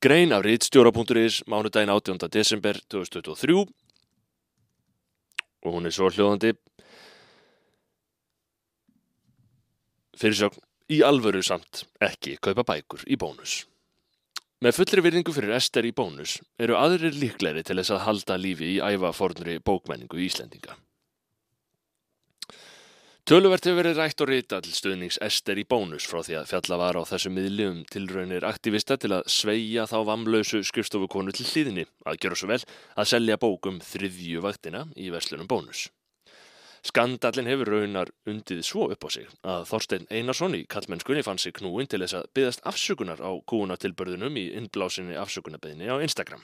Grein af rítstjóra.is mánudaginn 18. desember 2023 og hún er svo hljóðandi Fyrirsögn í alvöru samt ekki kaupa bækur í bónus. Með fullri virðingu fyrir Ester í bónus eru aðrir líklegri til þess að halda lífi í ævafornri bókmenningu í Íslendinga. Töluvert hefur verið rætt og rita til stuðnings Ester í bónus frá því að fjalla var á þessu miðli um tilraunir aktivista til að sveia þá vamlausu skrifstofukonu til hlýðinni að gera svo vel að selja bókum þriðju vaktina í verslunum bónus. Skandallin hefur raunar undið svo upp á sig að Þorstein Einarsson í kallmennskunni fann sig knúin til þess að byggast afsökunar á kúunatilbörðunum í innblásinni afsökunarbeðinni á Instagram.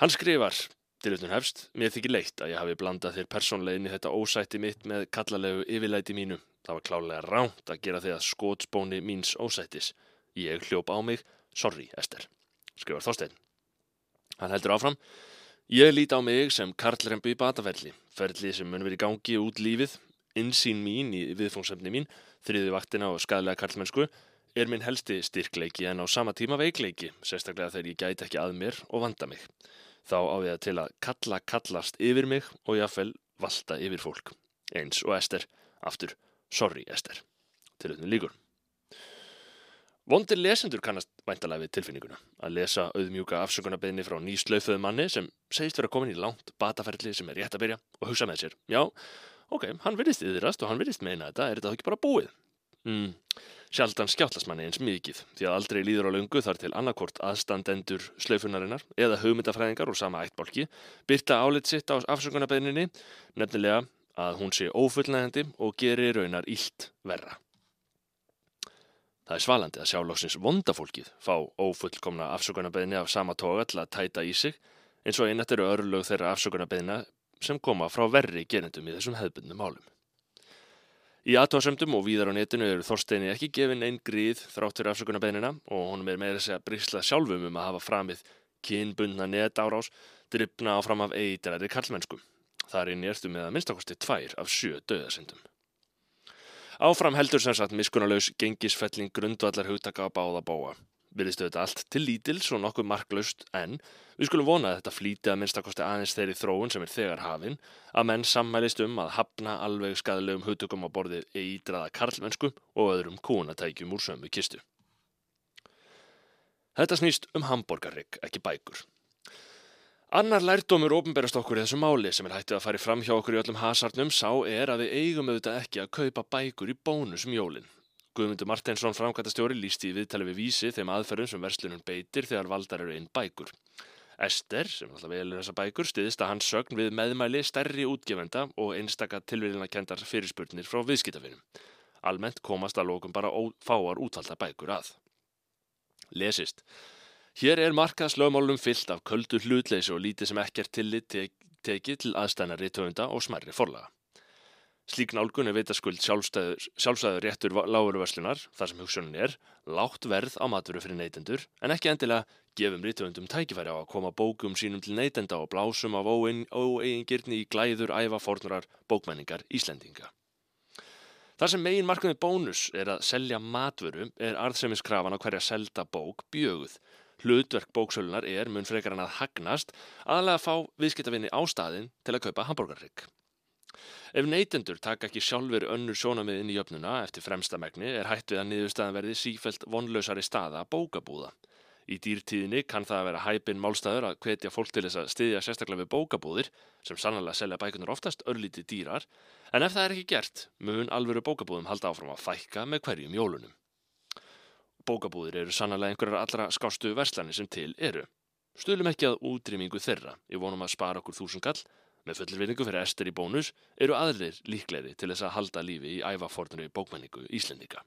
Hann skrifar, til auðvitað hefst, mér þykir leitt að ég hafi blandað þér persónlegin í þetta ósætti mitt með kallalegu yfirlæti mínu. Það var klálega ránt að gera því að skótsbóni míns ósættis. Ég hljópa á mig, sorry Ester, skrifar Þorstein. Hann heldur áfram, Ég líti á mig sem karlrembu í bataferli, ferli sem mun verið gangi út lífið, insýn mín í viðfóngsefni mín, þriði vaktina og skadlega karlmennsku, er minn helsti styrkleiki en á sama tíma veikleiki, sérstaklega þegar ég gæti ekki að mér og vanda mig. Þá á ég til að kalla kallast yfir mig og jáfnvel valda yfir fólk. Eins og Ester, aftur, sorry Ester. Til auðvitað líkur. Vondir lesendur kannast væntalega við tilfinninguna að lesa auðmjúka afsökunarbeginni frá nýslaufuðu manni sem segist vera komin í langt bataferli sem er rétt að byrja og hugsa með sér. Já, ok, hann virðist yðrast og hann virðist meina þetta, er þetta ekki bara búið? Mm, sjaldan skjátlasmanni eins mikið því að aldrei líður á laungu þar til annarkort aðstandendur slaufunarinnar eða hugmyndafræðingar úr sama ættbólki byrta álit sitt á afsökunarbeginninni nefnilega að hún sé ófullnægandi og gerir raunar ílt verra. Það er svalandi að sjá lóksins vondafólkið fá ófullkomna afsökunarbeðni af sama toga til að tæta í sig eins og einat eru örlög þeirra afsökunarbeðina sem koma frá verri gerendum í þessum hefðbundum málum. Í aðtóðsöndum og víðar á netinu eru Þorsteini ekki gefin einn gríð þráttur afsökunarbeðnina og honum er meira segja brísla sjálfum um að hafa framið kynbundna net árás drifna áfram af eitræri kallmennsku. Það er í nérstu með að minnstakosti tvær af sjö döðasendum. Áfram heldur sem sagt miskunnulegs gengisfelling grundvallar hugtaka á báða bóa. Virðistu þetta allt til lítils og nokkuð marklaust en við skulum vona að þetta flíti að minnstakosti aðeins þeirri þróun sem er þegar hafinn að menn sammælist um að hafna alveg skadalegum hugtökum á borðið eitraða karlmennsku og öðrum kúnatækjum úr sömu kistu. Þetta snýst um hambúrgarrygg, ekki bækur. Annar lærdómur ofnberast okkur í þessu máli sem er hættið að fara fram hjá okkur í öllum hasarnum sá er að við eigum auðvitað ekki að kaupa bækur í bónusum jólinn. Guðmundur Marteinsson framkvæmtastjóri lísti í viðtali við vísi þeim aðferðum sem verslunum beitir þegar valdar eru einn bækur. Ester, sem alltaf velur þessa bækur, stiðist að hans sögn við meðmæli stærri útgefenda og einstaka tilvíðina kendar fyrirspurnir frá viðskiptafinnum. Almennt komast að lókum bara fáar útvalda bækur að. Lesist. Hér er markaðslögmálum fyllt af köldu hlutleysi og lítið sem ekkert tillit tekið til aðstæna rítöfunda og smerri forlaga. Slík nálgun er vitaskuld sjálfsæður réttur lágurverslunar, þar sem hugsunin er, látt verð á maturu fyrir neytendur, en ekki endilega gefum rítöfundum tækifæri á að koma bókum sínum til neytenda og blásum af óeigingirni í glæður æfa fornurar bókmenningar Íslendinga. Þar sem megin markmiði bónus er að selja matvöru er arðsemiskrafan á hverja selda bók bjöguð Hlutverk bóksölunar er mun frekar hann að hagnast aðalega að fá viðskiptavinni á staðin til að kaupa hambúrgarrygg. Ef neytendur taka ekki sjálfur önnur sjónamið inn í jöfnuna eftir fremsta megni er hætt við að niðurstaðan verði sífælt vonlausari staða bókabúða. Í dýrtíðinni kann það að vera hæpinn málstæður að hvetja fólk til þess að styðja sérstaklega við bókabúðir sem sannlega selja bækunar oftast örlítið dýrar en ef það er ekki gert mun alvöru bókabúðum halda áfram að fækka með hverjum jólunum. Bókabúðir eru sannlega einhverjar allra skástu verslani sem til eru. Stuðlum ekki að útrýmingu þeirra, ég vonum að spara okkur þúsungall, með fullir vinningu fyrir Ester í bónus, eru aðrir líklegri til þess að halda lífi í ævafornari bókmenningu Íslendinga.